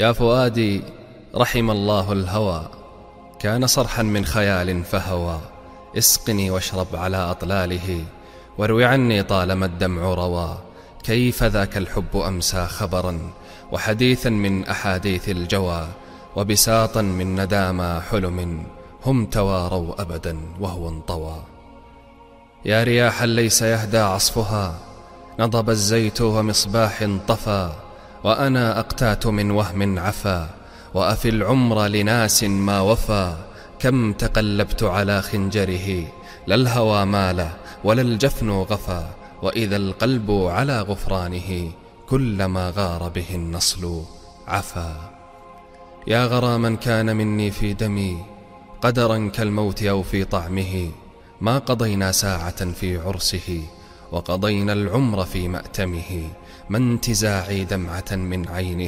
يا فؤادي رحم الله الهوى. كان صرحا من خيال فهوى. اسقني واشرب على أطلاله واروي عني طالما الدمع روى. كيف ذاك الحب أمسى خبرا؟ وحديثا من أحاديث الجوى. وبساطا من ندامى حلم هم تواروا أبدا وهو انطوى. يا رياحا ليس يهدى عصفها. نضب الزيت ومصباح طفى. وأنا أقتات من وهم عفا وأفي العمر لناس ما وفى كم تقلبت على خنجره لا الهوى مال ولا الجفن غفى وإذا القلب على غفرانه كلما غار به النصل عفا. يا غراما كان مني في دمي قدرا كالموت أو في طعمه. ما قضينا ساعة في عرسه وقضينا العمر في مأتمه ما انتزاعي دمعة من عينه.